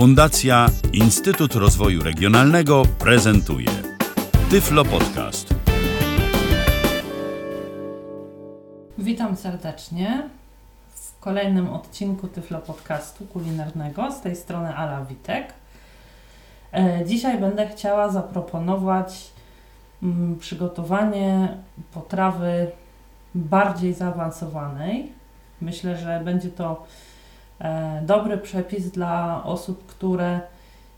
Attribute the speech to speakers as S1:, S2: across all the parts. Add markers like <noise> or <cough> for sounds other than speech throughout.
S1: Fundacja Instytut Rozwoju Regionalnego prezentuje Tyflo Podcast.
S2: Witam serdecznie w kolejnym odcinku Tyflo Podcastu kulinarnego. Z tej strony Ala Witek. E, Dzisiaj będę chciała zaproponować mm, przygotowanie potrawy bardziej zaawansowanej. Myślę, że będzie to dobry przepis dla osób, które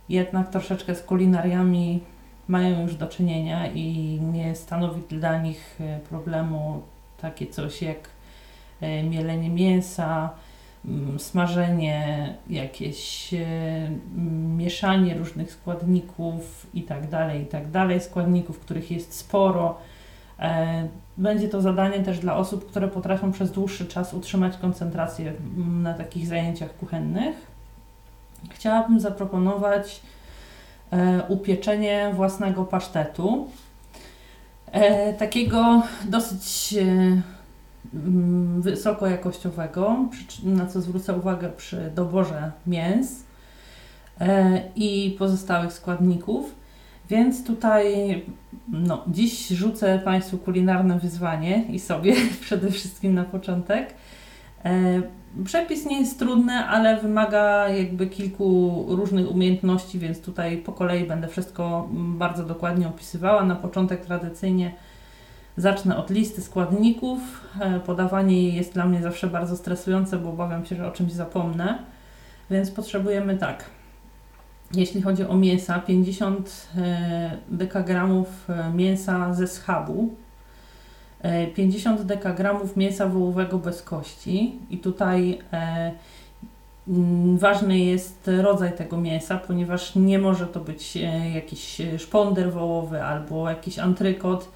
S2: jednak troszeczkę z kulinariami mają już do czynienia i nie stanowi dla nich e, problemu takie coś jak e, mielenie mięsa, mm, smażenie, jakieś e, mieszanie różnych składników i tak dalej, i tak składników, których jest sporo. E, Będzie to zadanie też dla osób, które potrafią przez dłuższy czas utrzymać koncentrację mm, na takich zajęciach kuchennych. Chciałabym zaproponować e, upieczenie własnego pasztetu. E, takiego dosyć mm, wysokojakościowego, na co zwrócę uwagę przy doborze mięs i pozostałych składników. Więc tutaj no, dziś rzucę Państwu kulinarne wyzwanie i sobie <laughs> przede wszystkim na początek. E, Przepis nie jest trudny, ale wymaga jakby kilku różnych umiejętności, więc tutaj po kolei będę wszystko bardzo dokładnie opisywała. Na początek tradycyjnie zacznę od listy składników. E, Podawanie jej jest dla mnie zawsze bardzo stresujące, bo obawiam się, że o czymś zapomnę. Więc potrzebujemy tak. Jeśli chodzi o mięsa, 50 e, dekagramów e, mięsa ze schabu, e, 50 dekagramów mięsa wołowego bez kości i tutaj e, mm, ważny jest rodzaj tego mięsa, ponieważ nie może to być e, jakiś szponder wołowy albo jakiś antrykot,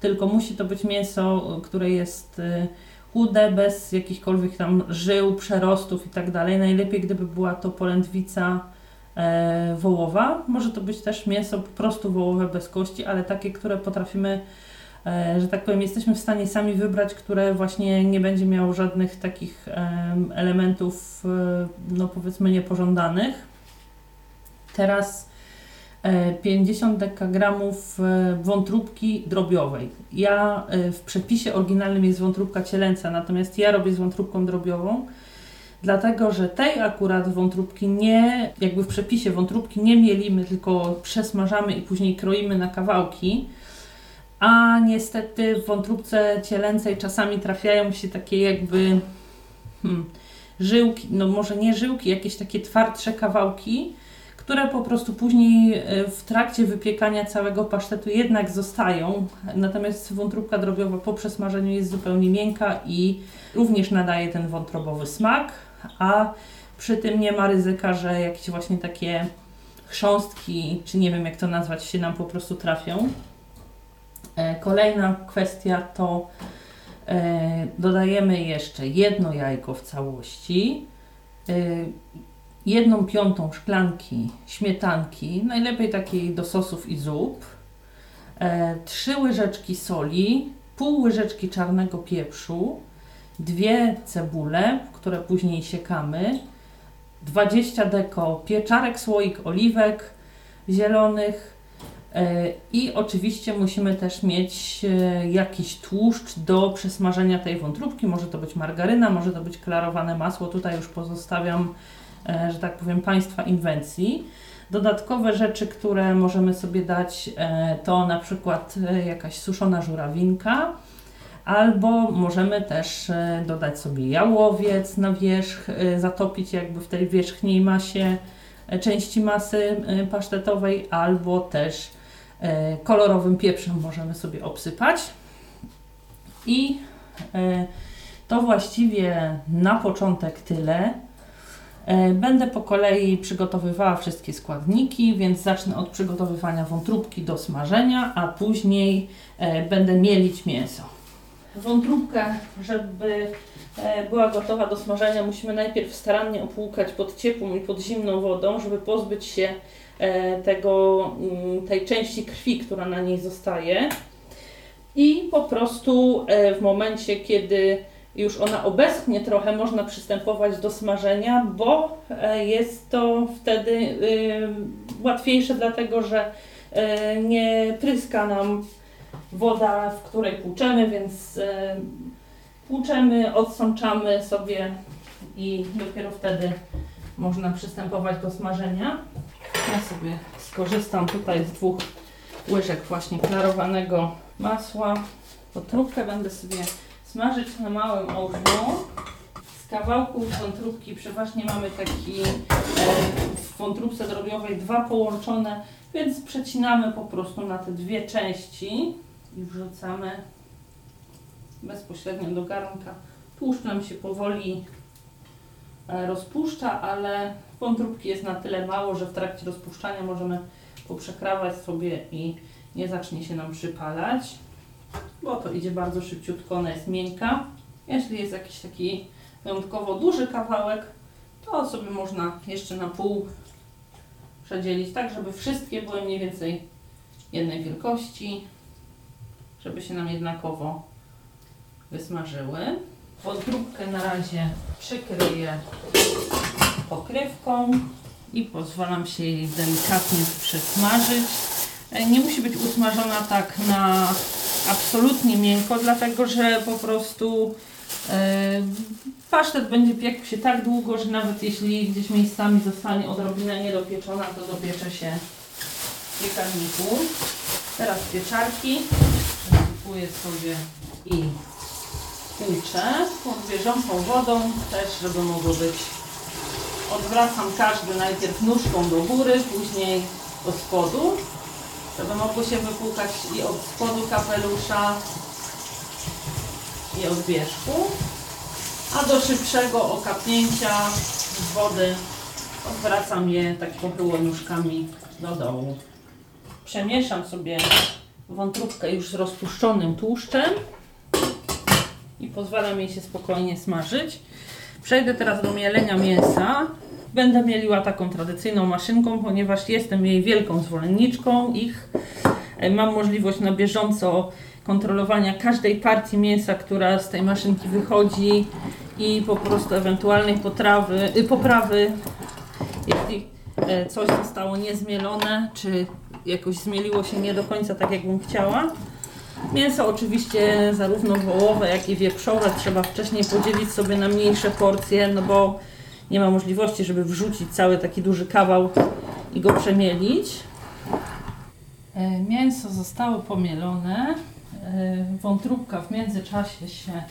S2: tylko musi to być mięso, które jest e, chude, bez jakichkolwiek tam żył, przerostów i tak dalej. Najlepiej, gdyby była to polędwica e, wołowa. Może to być też mięso po prostu wołowe bez kości, ale takie, które potrafimy, e, że tak powiem, jesteśmy w stanie sami wybrać, które właśnie nie będzie miało żadnych takich em, elementów, e, no powiedzmy, niepożądanych. Teraz e, 50 dekagramów e, wątróbki drobiowej. Ja e, w przepisie oryginalnym jest wątróbka cielęca, natomiast ja robię z wątróbką drobiową dlatego że tej akurat wątróbki nie, jakby w przepisie wątróbki nie mielimy, tylko przesmażamy i później kroimy na kawałki. A niestety w wątróbce cielęcej czasami trafiają się takie jakby hmm, żyłki, no może nie żyłki, jakieś takie twardsze kawałki, które po prostu później e, w trakcie wypiekania całego pasztetu jednak zostają. Natomiast wątróbka drobiowa po przesmażeniu jest zupełnie miękka i również nadaje ten wątrobowy smak, a przy tym nie ma ryzyka, że jakieś właśnie takie chrząstki, czy nie wiem jak to nazwać, się nam po prostu trafią. E, Kolejna kwestia to e, dodajemy jeszcze jedno jajko w całości, e, jedną piątą szklanki śmietanki, najlepiej takiej do sosów i zup, trzy łyżeczki soli, pół łyżeczki czarnego pieprzu, dwie cebule, które później siekamy, 20 deko pieczarek, słoik oliwek zielonych e, i oczywiście musimy też mieć e, jakiś tłuszcz do przesmażenia tej wątróbki. Może to być margaryna, może to być klarowane masło. Tutaj już pozostawiam, e, że tak powiem, Państwa inwencji. Dodatkowe rzeczy, które możemy sobie dać, to na przykład jakaś suszona żurawinka, albo możemy też e, dodać sobie jałowiec na wierzch, e, zatopić jakby w tej wierzchniej masie e, części masy pasztetowej, albo też kolorowym pieprzem możemy sobie obsypać. I to właściwie na początek tyle. Będę po kolei przygotowywała wszystkie składniki, więc zacznę od przygotowywania wątróbki do smażenia, a później będę mielić mięso. Wątróbkę, żeby e, była gotowa do smażenia, musimy najpierw starannie opłukać pod ciepłą i pod zimną wodą, żeby pozbyć się e, tego, mm, tej części krwi, która na niej zostaje. I po prostu e, w momencie, kiedy już ona obeschnie trochę, można przystępować do smażenia, bo jest to wtedy y, łatwiejsze, dlatego że nie pryska nam woda, w której płuczemy, więc y, płuczemy, odsączamy sobie i dopiero wtedy można przystępować do smażenia. Ja sobie skorzystam tutaj z dwóch łyżek właśnie klarowanego masła. Wątróbkę będę sobie smażyć na małym ogniu. Z kawałków wątróbki przeważnie mamy taki e, w wątróbce drobiowej dwa połączone, więc przecinamy po prostu na te dwie części i wrzucamy bezpośrednio do garnka. Tłuszcz nam się powoli e, rozpuszcza, ale wątróbki jest na tyle mało, że w trakcie rozpuszczania możemy poprzekrawać sobie i nie zacznie się nam przypalać, bo to idzie bardzo szybciutko, ona jest miękka. Jeśli jest jakiś taki wyjątkowo duży kawałek, to sobie można jeszcze na pół przedzielić, tak żeby wszystkie były mniej więcej jednej wielkości, żeby się nam jednakowo wysmażyły. Wątróbkę na razie przykryję pokrywką i pozwalam się jej delikatnie przesmażyć. E, Nie musi być usmażona tak na absolutnie miękko, dlatego że po prostu e, pasztet będzie piekł się tak długo, że nawet jeśli gdzieś miejscami zostanie odrobinę niedopieczona, to dopiecze się w piekarniku. Teraz pieczarki przesypuję sobie i tłuczę pod bieżącą wodą też, żeby mogło być odwracam każdy najpierw nóżką do góry, później do spodu, żeby mogło się wypłukać i od spodu kapelusza i od wierzchu, a do szybszego okapnięcia z wody odwracam je tak pochyło nóżkami do dołu. Przemieszam sobie wątróbkę już z rozpuszczonym tłuszczem i pozwalam jej się spokojnie smażyć. Przejdę teraz do mielenia mięsa. Będę mieliła taką tradycyjną maszynką, ponieważ jestem jej wielką zwolenniczką ich. E, Mam możliwość na bieżąco kontrolowania każdej partii mięsa, która z tej maszynki wychodzi i po prostu ewentualnej potrawy, y, poprawy, jeśli e, coś zostało niezmielone, czy jakoś zmieliło się nie do końca tak, jakbym chciała. Mięso oczywiście zarówno wołowe, jak i wieprzowe trzeba wcześniej podzielić sobie na mniejsze porcje, no bo nie ma możliwości, żeby wrzucić cały taki duży kawał i go przemielić. E, Mięso zostało pomielone. E, Wątróbka w międzyczasie się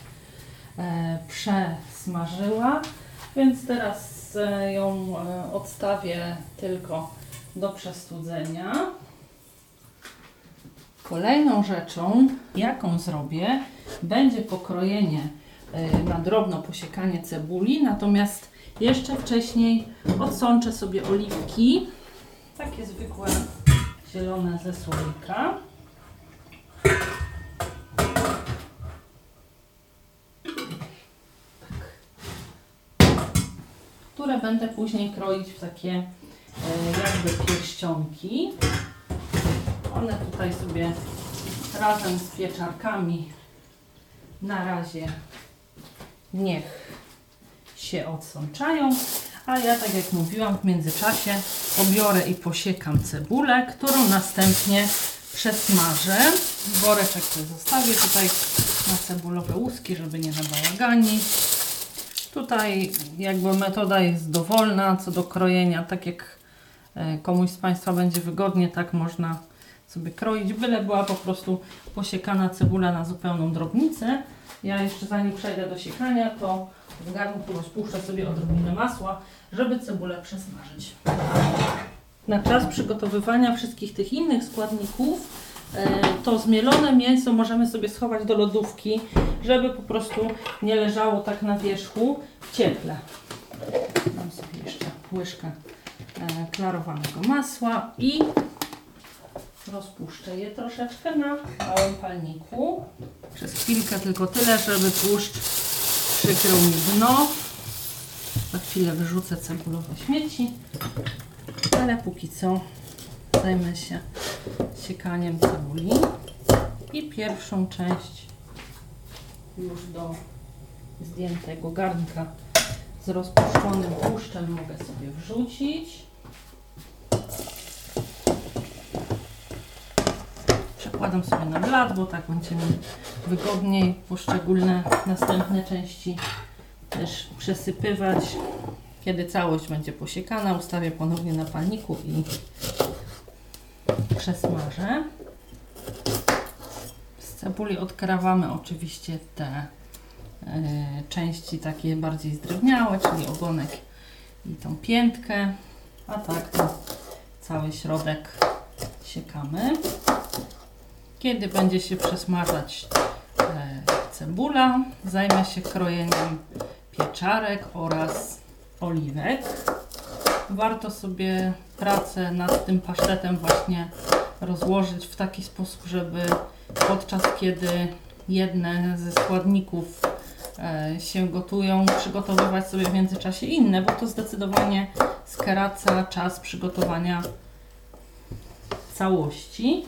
S2: e, przesmażyła, więc teraz ją odstawię tylko do przestudzenia. Kolejną rzeczą, jaką zrobię, będzie pokrojenie y, na drobno posiekanie cebuli, natomiast jeszcze wcześniej odsączę sobie oliwki, takie zwykłe zielone ze słoika. które będę później kroić w takie e, jakby pierścionki. One tutaj sobie razem z pieczarkami na razie niech się odsączają, a ja tak jak mówiłam w międzyczasie pobiorę i posiekam cebulę, którą następnie przesmażę. Woreczek sobie zostawię tutaj na cebulowe łuski, żeby nie nabałaganić. Tutaj jakby metoda jest dowolna co do krojenia, tak jak e, komuś z Państwa będzie wygodnie, tak można sobie kroić, byle była po prostu posiekana cebula na zupełną drobnicę. Ja jeszcze zanim przejdę do siekania, to w garnku rozpuszczę sobie odrobinę masła, żeby cebulę przesmażyć. Na czas przygotowywania wszystkich tych innych składników, e, to zmielone mięso możemy sobie schować do lodówki, żeby po prostu nie leżało tak na wierzchu w cieple. Dam sobie jeszcze łyżkę e, klarowanego masła i rozpuszczę je troszeczkę na małym palniku. Przez chwilkę tylko tyle, żeby tłuszcz przykrył mi dno. Za chwilę wyrzucę cebulowe śmieci, ale póki co zajmę się siekaniem cebuli i pierwszą część już do zdjętego garnka z rozpuszczonym tłuszczem mogę sobie wrzucić. Przekładam sobie na blat, bo tak będzie mi wygodniej poszczególne następne części też przesypywać. Kiedy całość będzie posiekana, ustawię ponownie na palniku i przesmażę. Z cebuli odkrawamy oczywiście te e, części takie bardziej zdrewniałe, czyli ogonek i tą piętkę, a tak to cały środek siekamy. Kiedy będzie się przesmażać e, cebula, zajmę się krojeniem pieczarek oraz oliwek. Warto sobie pracę nad tym pasztetem właśnie rozłożyć w taki sposób, żeby podczas kiedy jedne ze składników e, się gotują, przygotowywać sobie w międzyczasie inne, bo to zdecydowanie skraca czas przygotowania całości.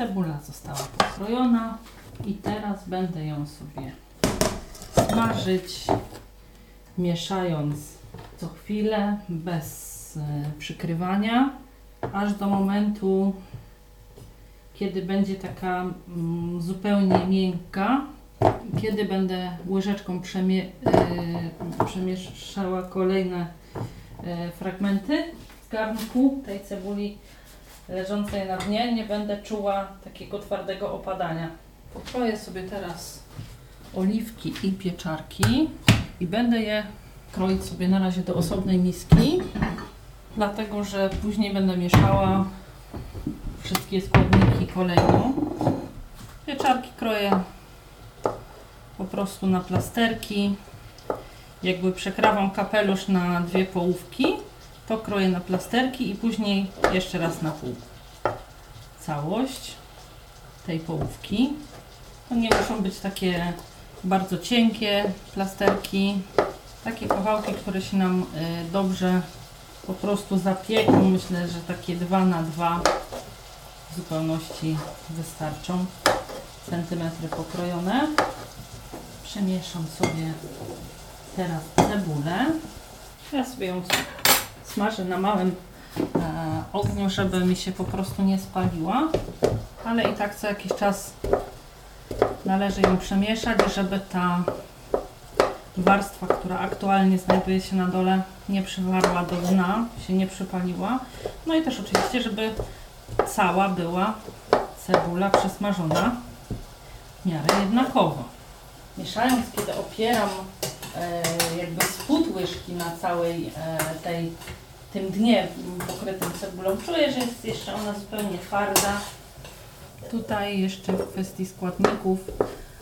S2: Cebula została pokrojona i teraz będę ją sobie smażyć, mieszając co chwilę, bez e, przykrywania, aż do momentu, kiedy będzie taka mm, zupełnie miękka. Kiedy będę łyżeczką przemie e, przemieszczała kolejne e, fragmenty z garnku tej cebuli leżącej na dnie, nie będę czuła takiego twardego opadania. Pokroję sobie teraz oliwki i pieczarki i będę je kroić sobie na razie do osobnej miski, dlatego że później będę mieszała wszystkie składniki kolejno. Pieczarki kroję po prostu na plasterki. Jakby przekrawam kapelusz na dwie połówki, to kroję na plasterki i później jeszcze raz na pół. Całość tej połówki. To nie muszą być takie bardzo cienkie plasterki, takie kawałki, które się nam y, dobrze po prostu zapieką. Myślę, że takie 2 na 2 w zupełności wystarczą. Centymetry pokrojone. Przemieszam sobie teraz cebulę. Ja sobie ją smażę na małym e, ogniu, żeby mi się po prostu nie spaliła. Ale i tak co jakiś czas należy ją przemieszać, żeby ta warstwa, która aktualnie znajduje się na dole, nie przywarła do dna, się nie przypaliła. No i też oczywiście, żeby cała była cebula przesmażona w miarę jednakowo. Mieszając, kiedy opieram jakby spód łyżki na całej e, tej, tym dnie pokrytym cebulą, czuję, że jest jeszcze ona zupełnie twarda. Tutaj jeszcze w kwestii składników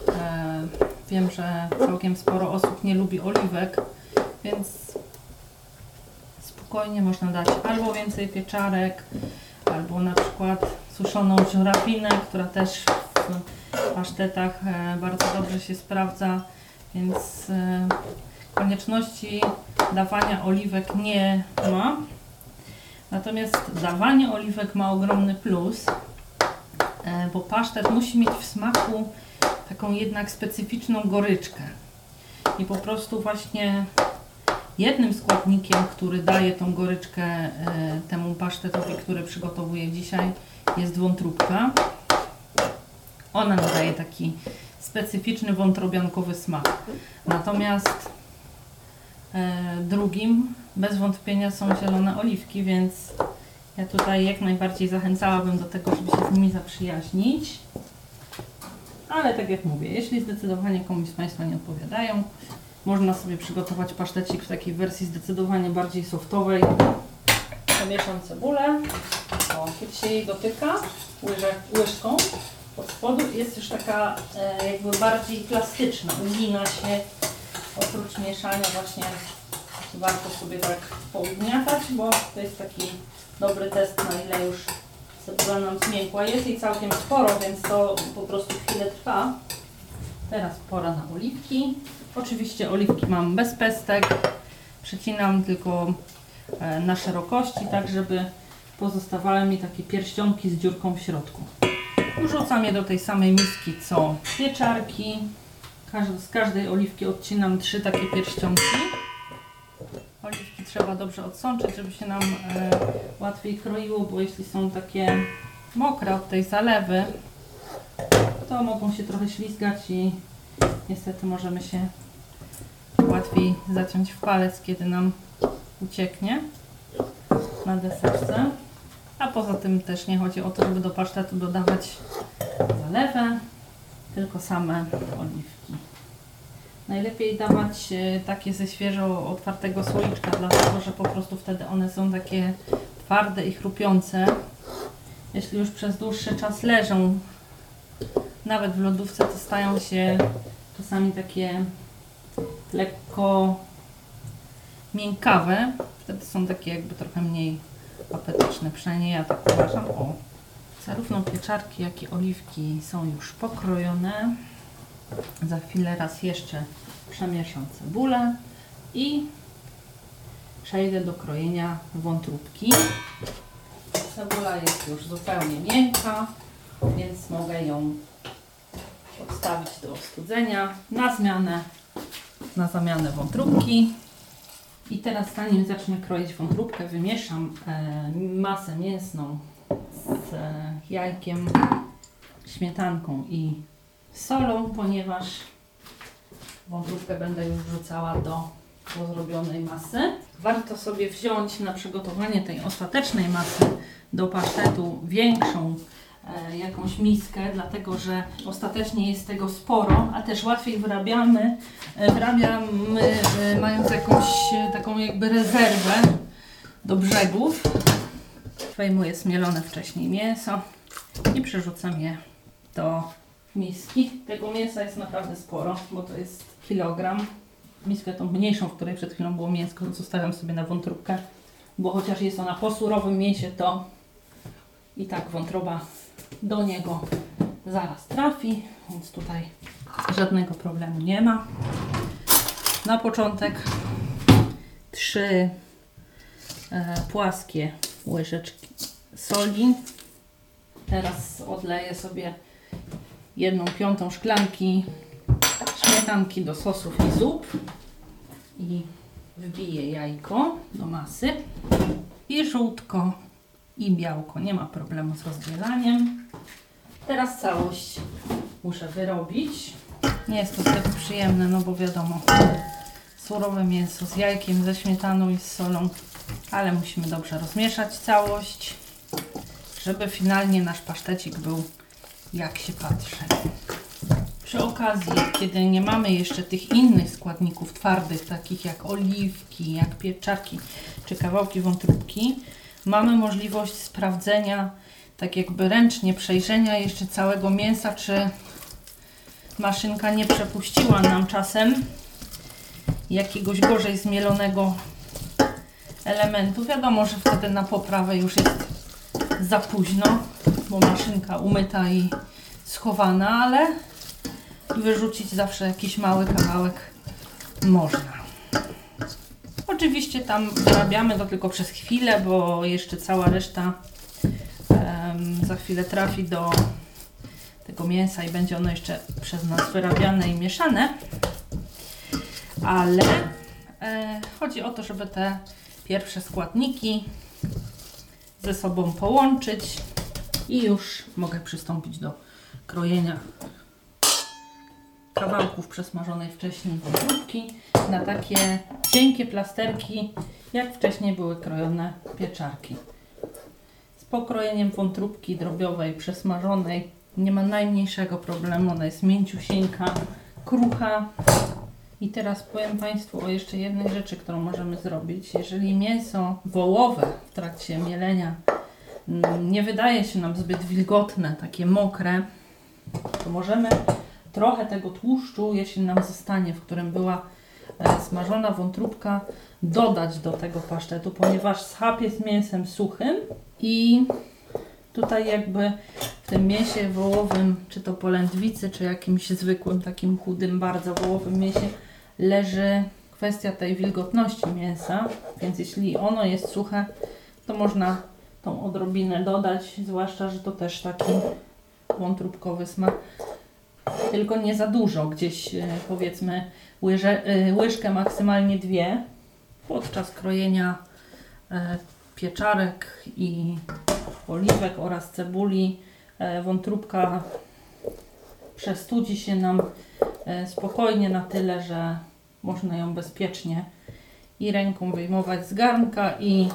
S2: e, wiem, że całkiem sporo osób nie lubi oliwek, więc spokojnie można dać albo więcej pieczarek, albo na przykład suszoną żurapinę, która też w pasztetach e, bardzo dobrze się sprawdza, więc e, konieczności dawania oliwek nie ma. Natomiast dawanie oliwek ma ogromny plus, e, bo pasztet musi mieć w smaku taką jednak specyficzną goryczkę. I po prostu właśnie jednym składnikiem, który daje tą goryczkę e, temu pasztetowi, który przygotowuję dzisiaj, jest wątróbka. Ona nadaje taki specyficzny wątrobiankowy smak. Natomiast e, drugim bez wątpienia są zielone oliwki, więc ja tutaj jak najbardziej zachęcałabym do tego, żeby się z nimi zaprzyjaźnić. Ale tak jak mówię, jeśli zdecydowanie komuś z Państwa nie odpowiadają, można sobie przygotować pasztecik w takiej wersji zdecydowanie bardziej softowej. Zamieszam cebulę. O, kiedy się jej dotyka łyżką od spodu jest już taka e, jakby bardziej plastyczna. Ugina się oprócz mieszania właśnie warto sobie tak pougniatać, bo to jest taki dobry test na ile już cebula nam zmiękła. Jest jej całkiem sporo, więc to po prostu chwilę trwa. Teraz pora na oliwki. Oczywiście oliwki mam bez pestek. Przecinam tylko e, na szerokości, tak żeby pozostawały mi takie pierścionki z dziurką w środku. Wrzucam je do tej samej miski co pieczarki. Z każdej oliwki odcinam trzy takie pierścionki. Oliwki trzeba dobrze odsączyć, żeby się nam e, łatwiej kroiło, bo jeśli są takie mokre od tej zalewy, to mogą się trochę ślizgać i niestety możemy się łatwiej zaciąć w palec, kiedy nam ucieknie na deserce. A poza tym też nie chodzi o to, żeby do pasztetu dodawać zalewę, tylko same oliwki. Najlepiej dawać e, takie ze świeżo otwartego słoiczka, dlatego że po prostu wtedy one są takie twarde i chrupiące. Jeśli już przez dłuższy czas leżą, nawet w lodówce, to stają się czasami takie lekko miękkawe. Wtedy są takie jakby trochę mniej apetyczne, przynajmniej ja tak uważam. O, zarówno pieczarki, jak i oliwki są już pokrojone. Za chwilę raz jeszcze przemieszam cebulę i przejdę do krojenia wątróbki. Cebula jest już zupełnie miękka, więc mogę ją odstawić do ostudzenia na zmianę, na zamianę wątróbki. I teraz zanim zacznę kroić wątróbkę, wymieszam e, masę mięsną z e, jajkiem, śmietanką i solą, ponieważ wątróbkę będę już wrzucała do, do zrobionej masy. Warto sobie wziąć na przygotowanie tej ostatecznej masy do pasztetu większą jakąś miskę, dlatego że ostatecznie jest tego sporo, a też łatwiej wyrabiamy, e, wyrabiamy e, mając jakąś e, taką jakby rezerwę do brzegów. Wejmuję smielone wcześniej mięso i przerzucam je do miski. Tego mięsa jest naprawdę sporo, bo to jest kilogram. Miskę tą mniejszą, w której przed chwilą było mięsko, zostawiam sobie na wątróbkę, bo chociaż jest ona po surowym mięsie, to i tak wątroba do niego zaraz trafi, więc tutaj żadnego problemu nie ma. Na początek trzy e, płaskie łyżeczki soli. Teraz odleję sobie jedną piątą szklanki śmietanki do sosów i zup i wbiję jajko do masy i żółtko i białko. Nie ma problemu z rozdzielaniem. Teraz całość muszę wyrobić. Nie jest to zbyt przyjemne, no bo wiadomo, surowe mięso z jajkiem, ze śmietaną i z solą, ale musimy dobrze rozmieszać całość, żeby finalnie nasz pasztecik był jak się patrzy. Przy okazji, kiedy nie mamy jeszcze tych innych składników twardych, takich jak oliwki, jak pieczarki czy kawałki wątróbki, mamy możliwość sprawdzenia, tak jakby ręcznie przejrzenia jeszcze całego mięsa, czy maszynka nie przepuściła nam czasem jakiegoś gorzej zmielonego elementu. Wiadomo, że wtedy na poprawę już jest za późno, bo maszynka umyta i schowana, ale wyrzucić zawsze jakiś mały kawałek można. Oczywiście tam wyrabiamy to tylko przez chwilę, bo jeszcze cała reszta em, za chwilę trafi do tego mięsa i będzie ono jeszcze przez nas wyrabiane i mieszane. Ale e, chodzi o to, żeby te pierwsze składniki ze sobą połączyć i już mogę przystąpić do krojenia kawałków przesmażonej wcześniej wątróbki na takie cienkie plasterki, jak wcześniej były krojone pieczarki. Z pokrojeniem wątróbki drobiowej, przesmażonej nie ma najmniejszego problemu, ona jest mięciusieńka, krucha. I teraz powiem Państwu o jeszcze jednej rzeczy, którą możemy zrobić. Jeżeli mięso wołowe w trakcie mielenia mm, nie wydaje się nam zbyt wilgotne, takie mokre, to możemy trochę tego tłuszczu, jeśli nam zostanie, w którym była smażona wątróbka, dodać do tego pasztetu, ponieważ schab jest mięsem suchym i tutaj jakby w tym mięsie wołowym, czy to polędwicy, czy jakimś zwykłym, takim chudym, bardzo wołowym mięsie, leży kwestia tej wilgotności mięsa, więc jeśli ono jest suche, to można tą odrobinę dodać, zwłaszcza, że to też taki wątróbkowy smak tylko nie za dużo, gdzieś e, powiedzmy łyże, e, łyżkę maksymalnie dwie podczas krojenia e, pieczarek i oliwek oraz cebuli. Wątróbka przestudzi się nam spokojnie na tyle, że można ją bezpiecznie i ręką wyjmować z garnka i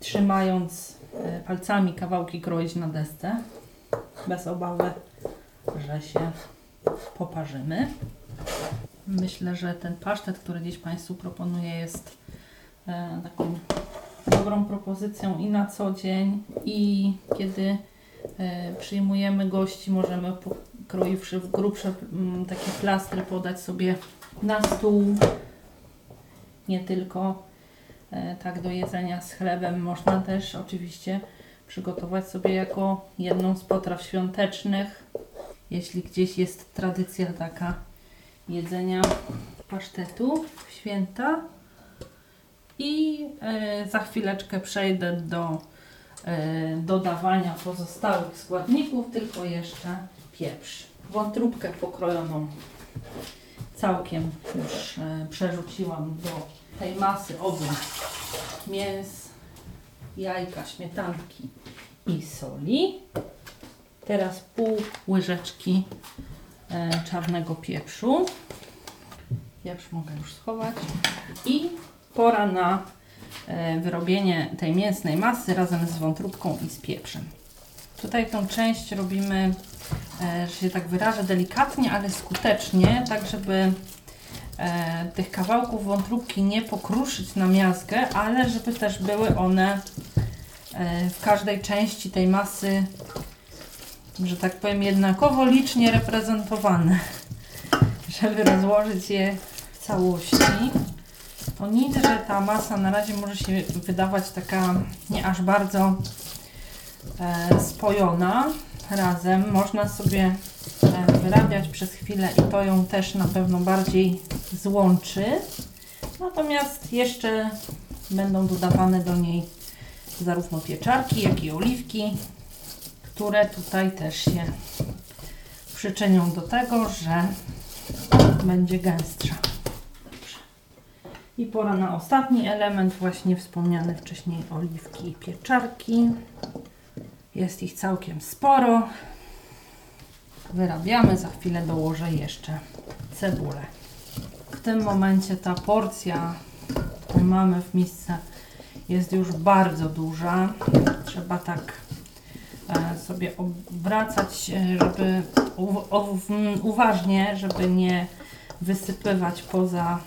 S2: trzymając palcami kawałki kroić na desce bez obawy, że się poparzymy. Myślę, że ten pasztet, który dziś Państwu proponuję jest e, taką dobrą propozycją i na co dzień i kiedy e, przyjmujemy gości, możemy pokroiwszy w grubsze takie plastry podać sobie na stół. Nie tylko e, tak do jedzenia z chlebem, można też oczywiście przygotować sobie jako jedną z potraw świątecznych. Jeśli gdzieś jest tradycja taka jedzenia pasztetu w święta. I e, za chwileczkę przejdę do e, dodawania pozostałych składników, tylko jeszcze pieprz. Wątróbkę pokrojoną całkiem już e, przerzuciłam do tej masy obu mięs, jajka, śmietanki i soli. Teraz pół łyżeczki e, czarnego pieprzu. Pieprz mogę już schować. I pora na e, wyrobienie tej mięsnej masy razem z wątróbką i z pieprzem. Tutaj tą część robimy, e, że się tak wyrażę, delikatnie, ale skutecznie, tak żeby tych kawałków wątróbki nie pokruszyć na miazgę, ale żeby też były one w każdej części tej masy, że tak powiem, jednakowo licznie reprezentowane, żeby rozłożyć je w całości. To nic, że ta masa na razie może się wydawać taka nie aż bardzo e, spojona razem. Można sobie e, wyrabiać przez chwilę i to ją też na pewno bardziej złączy. Natomiast jeszcze będą dodawane do niej zarówno pieczarki, jak i oliwki, które tutaj też się przyczynią do tego, że będzie gęstsza. I pora na ostatni element, właśnie wspomniane wcześniej oliwki i pieczarki. Jest ich całkiem sporo. Wyrabiamy, za chwilę dołożę jeszcze cebulę. W tym momencie ta porcja, którą mamy w misce, jest już bardzo duża. Trzeba tak sobie obracać, e, żeby uważnie, żeby nie wysypywać poza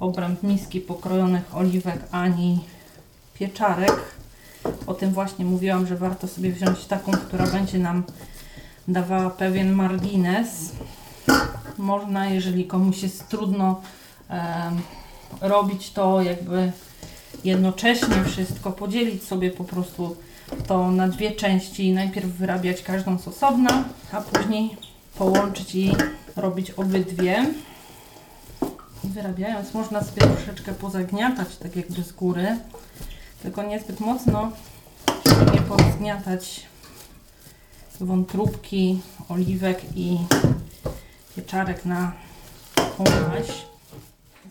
S2: obręb miski pokrojonych oliwek ani pieczarek. O tym właśnie mówiłam, że warto sobie wziąć taką, która będzie nam dawała pewien margines. Można, jeżeli komuś jest trudno e, robić to jakby jednocześnie wszystko, podzielić sobie po prostu to na dwie części najpierw wyrabiać każdą z osobna, a później połączyć i robić obydwie. Wyrabiając można sobie troszeczkę pozagniatać tak jakby z góry, tylko niezbyt mocno, żeby nie pozgniatać wątróbki, oliwek i pieczarek na taką maść.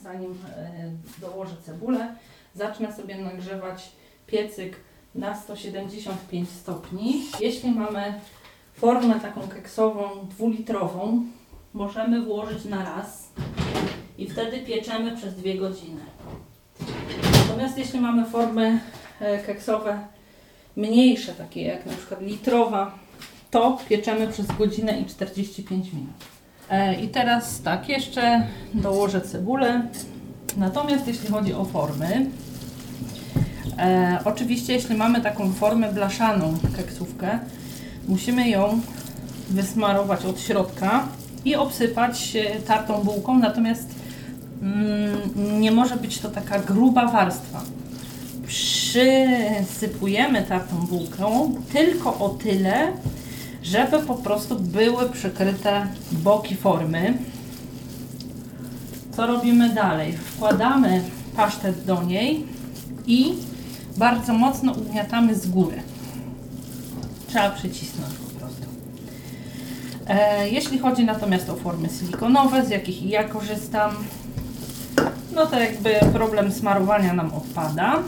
S2: Zanim e, dołożę cebulę, zacznę sobie nagrzewać piecyk na 175 stopni. Jeśli mamy formę taką keksową, dwulitrową, możemy włożyć na raz i wtedy pieczemy przez 2 godziny. Natomiast jeśli mamy formy e, keksowe mniejsze, takie jak na przykład litrowa, to pieczemy przez godzinę i 45 minut. E, I teraz tak, jeszcze dołożę cebulę. Natomiast jeśli chodzi o formy, e, oczywiście jeśli mamy taką formę blaszaną keksówkę, musimy ją wysmarować od środka i obsypać e, tartą bułką, natomiast mm, nie może być to taka gruba warstwa. Przysypujemy tartą bułką tylko o tyle, żeby po prostu były przykryte boki formy. Co robimy dalej? Wkładamy pasztet do niej i bardzo mocno ugniatamy z góry. Trzeba przycisnąć po prostu. E, jeśli chodzi natomiast o formy silikonowe, z jakich ja korzystam, no to jakby problem smarowania nam odpada.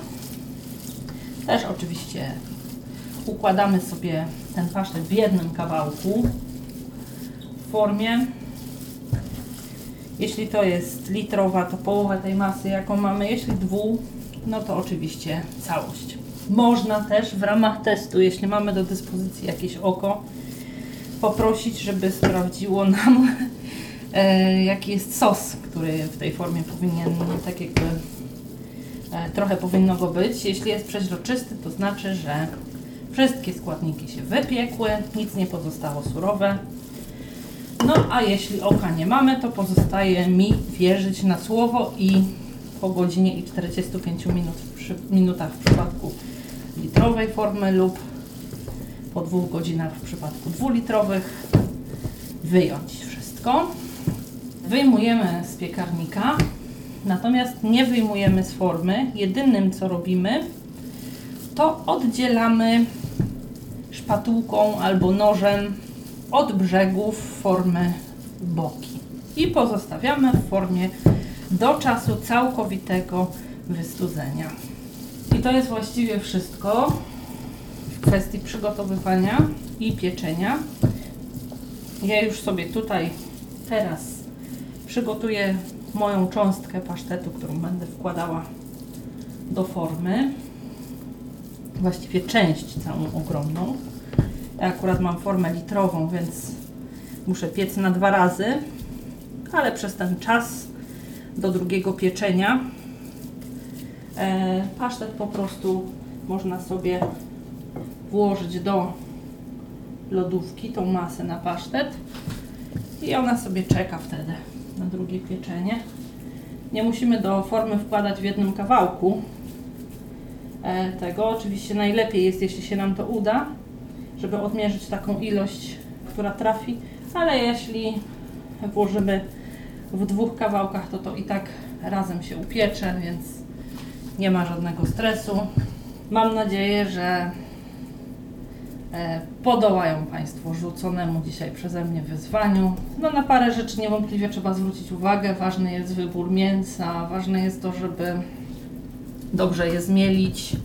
S2: Też oczywiście układamy sobie ten pasztet w jednym kawałku w formie. Jeśli to jest litrowa, to połowę tej masy, jaką mamy. Jeśli dwu, no to oczywiście całość. Można też w ramach testu, jeśli mamy do dyspozycji jakieś oko, poprosić, żeby sprawdziło nam, <laughs> e, jaki jest sos, który w tej formie powinien, tak jakby e, trochę powinno go być. Jeśli jest przeźroczysty, to znaczy, że wszystkie składniki się wypiekły, nic nie pozostało surowe. No a jeśli oka nie mamy, to pozostaje mi wierzyć na słowo i po godzinie i 45 minut w przy, minutach w przypadku litrowej formy lub po dwóch godzinach w przypadku dwulitrowych wyjąć wszystko. Wyjmujemy z piekarnika, natomiast nie wyjmujemy z formy. Jedynym co robimy, to oddzielamy szpatułką albo nożem od brzegów formy boki i pozostawiamy w formie do czasu całkowitego wystudzenia. I to jest właściwie wszystko w kwestii przygotowywania i pieczenia. Ja już sobie tutaj teraz przygotuję moją cząstkę pasztetu, którą będę wkładała do formy. Właściwie część całą ogromną. Ja akurat mam formę litrową, więc muszę piec na dwa razy, ale przez ten czas do drugiego pieczenia e, pasztet po prostu można sobie włożyć do lodówki, tą masę na pasztet i ona sobie czeka wtedy na drugie pieczenie. Nie musimy do formy wkładać w jednym kawałku e, tego. Oczywiście najlepiej jest, jeśli się nam to uda, żeby odmierzyć taką ilość, która trafi, ale jeśli włożymy w dwóch kawałkach, to to i tak razem się upiecze, więc nie ma żadnego stresu. Mam nadzieję, że e, podołają Państwo rzuconemu dzisiaj przeze mnie wyzwaniu. No na parę rzeczy niewątpliwie trzeba zwrócić uwagę. Ważny jest wybór mięsa, ważne jest to, żeby dobrze je zmielić,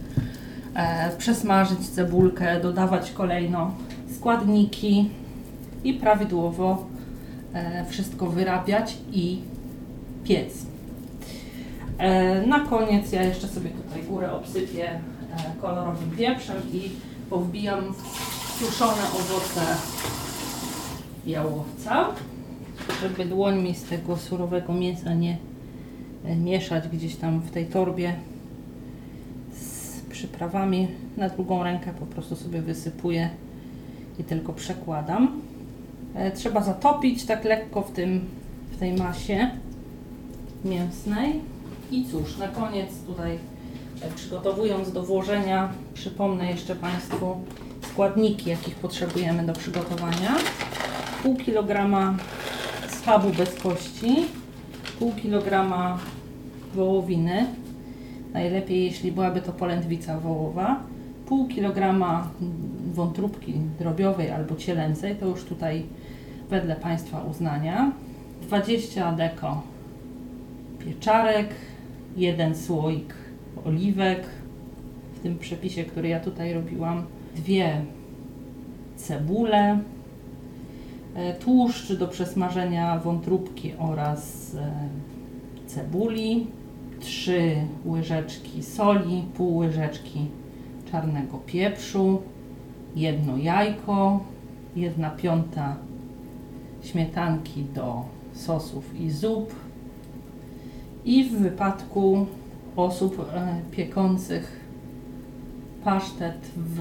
S2: e, przesmażyć cebulkę, dodawać kolejno składniki i prawidłowo wszystko wyrabiać i piec. E, na koniec ja jeszcze sobie tutaj górę obsypię e, kolorowym pieprzem i powbijam suszone owoce jałowca, żeby dłoń mi z tego surowego mięsa nie e, mieszać gdzieś tam w tej torbie z przyprawami. Na drugą rękę po prostu sobie wysypuję i tylko przekładam. E, Trzeba zatopić tak lekko w, tym, w tej masie mięsnej. I cóż, na koniec tutaj e, przygotowując do włożenia, przypomnę jeszcze Państwu składniki, jakich potrzebujemy do przygotowania. Pół kilograma schabu bez kości, pół kilograma wołowiny, najlepiej jeśli byłaby to polędwica wołowa, pół kilograma wątróbki drobiowej albo cielęcej, to już tutaj wedle Państwa uznania, 20 deko pieczarek, jeden słoik oliwek, w tym przepisie, który ja tutaj robiłam, dwie cebule, e, tłuszcz do przesmażenia wątróbki oraz e, cebuli, trzy łyżeczki soli, pół łyżeczki czarnego pieprzu, jedno jajko, jedna piąta śmietanki do sosów i zup. I w wypadku osób e, piekących pasztet w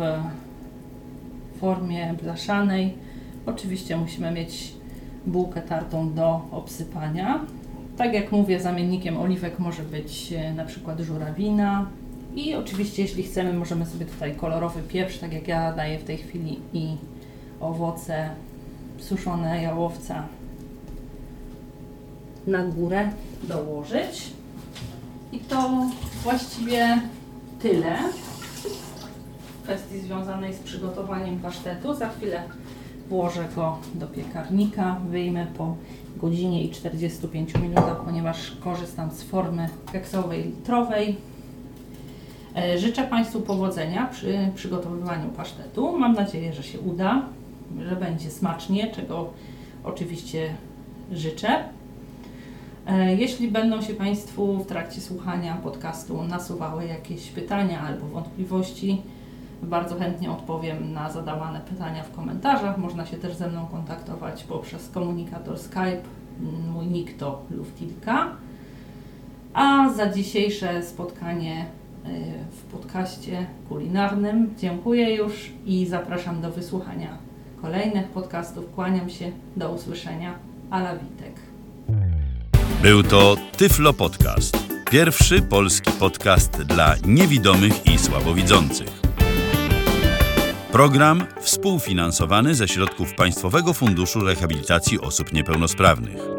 S2: formie blaszanej, oczywiście musimy mieć bułkę tartą do obsypania. Tak jak mówię, zamiennikiem oliwek może być e, na przykład żurawina. I oczywiście, jeśli chcemy, możemy sobie tutaj kolorowy pieprz, tak jak ja daję w tej chwili, i owoce suszone jałowca na górę dołożyć. I to właściwie tyle w kwestii związanej z przygotowaniem pasztetu. Za chwilę Włożę go do piekarnika, wyjmę po godzinie i 45 minutach, ponieważ korzystam z formy keksowej litrowej. E, Życzę Państwu powodzenia przy przygotowywaniu pasztetu. Mam nadzieję, że się uda, że będzie smacznie, czego oczywiście życzę. E, Jeśli będą się Państwu w trakcie słuchania podcastu nasuwały jakieś pytania albo wątpliwości, bardzo chętnie odpowiem na zadawane pytania w komentarzach. Można się też ze mną kontaktować poprzez komunikator Skype. Mój nick to Luftilka. A za dzisiejsze spotkanie y, w podcaście kulinarnym dziękuję już i zapraszam do wysłuchania kolejnych podcastów. Kłaniam się. Do usłyszenia. Ala Witek.
S1: Był to Tyflo Podcast. Pierwszy polski podcast dla niewidomych i słabowidzących. Program współfinansowany ze środków Państwowego Funduszu Rehabilitacji Osób Niepełnosprawnych.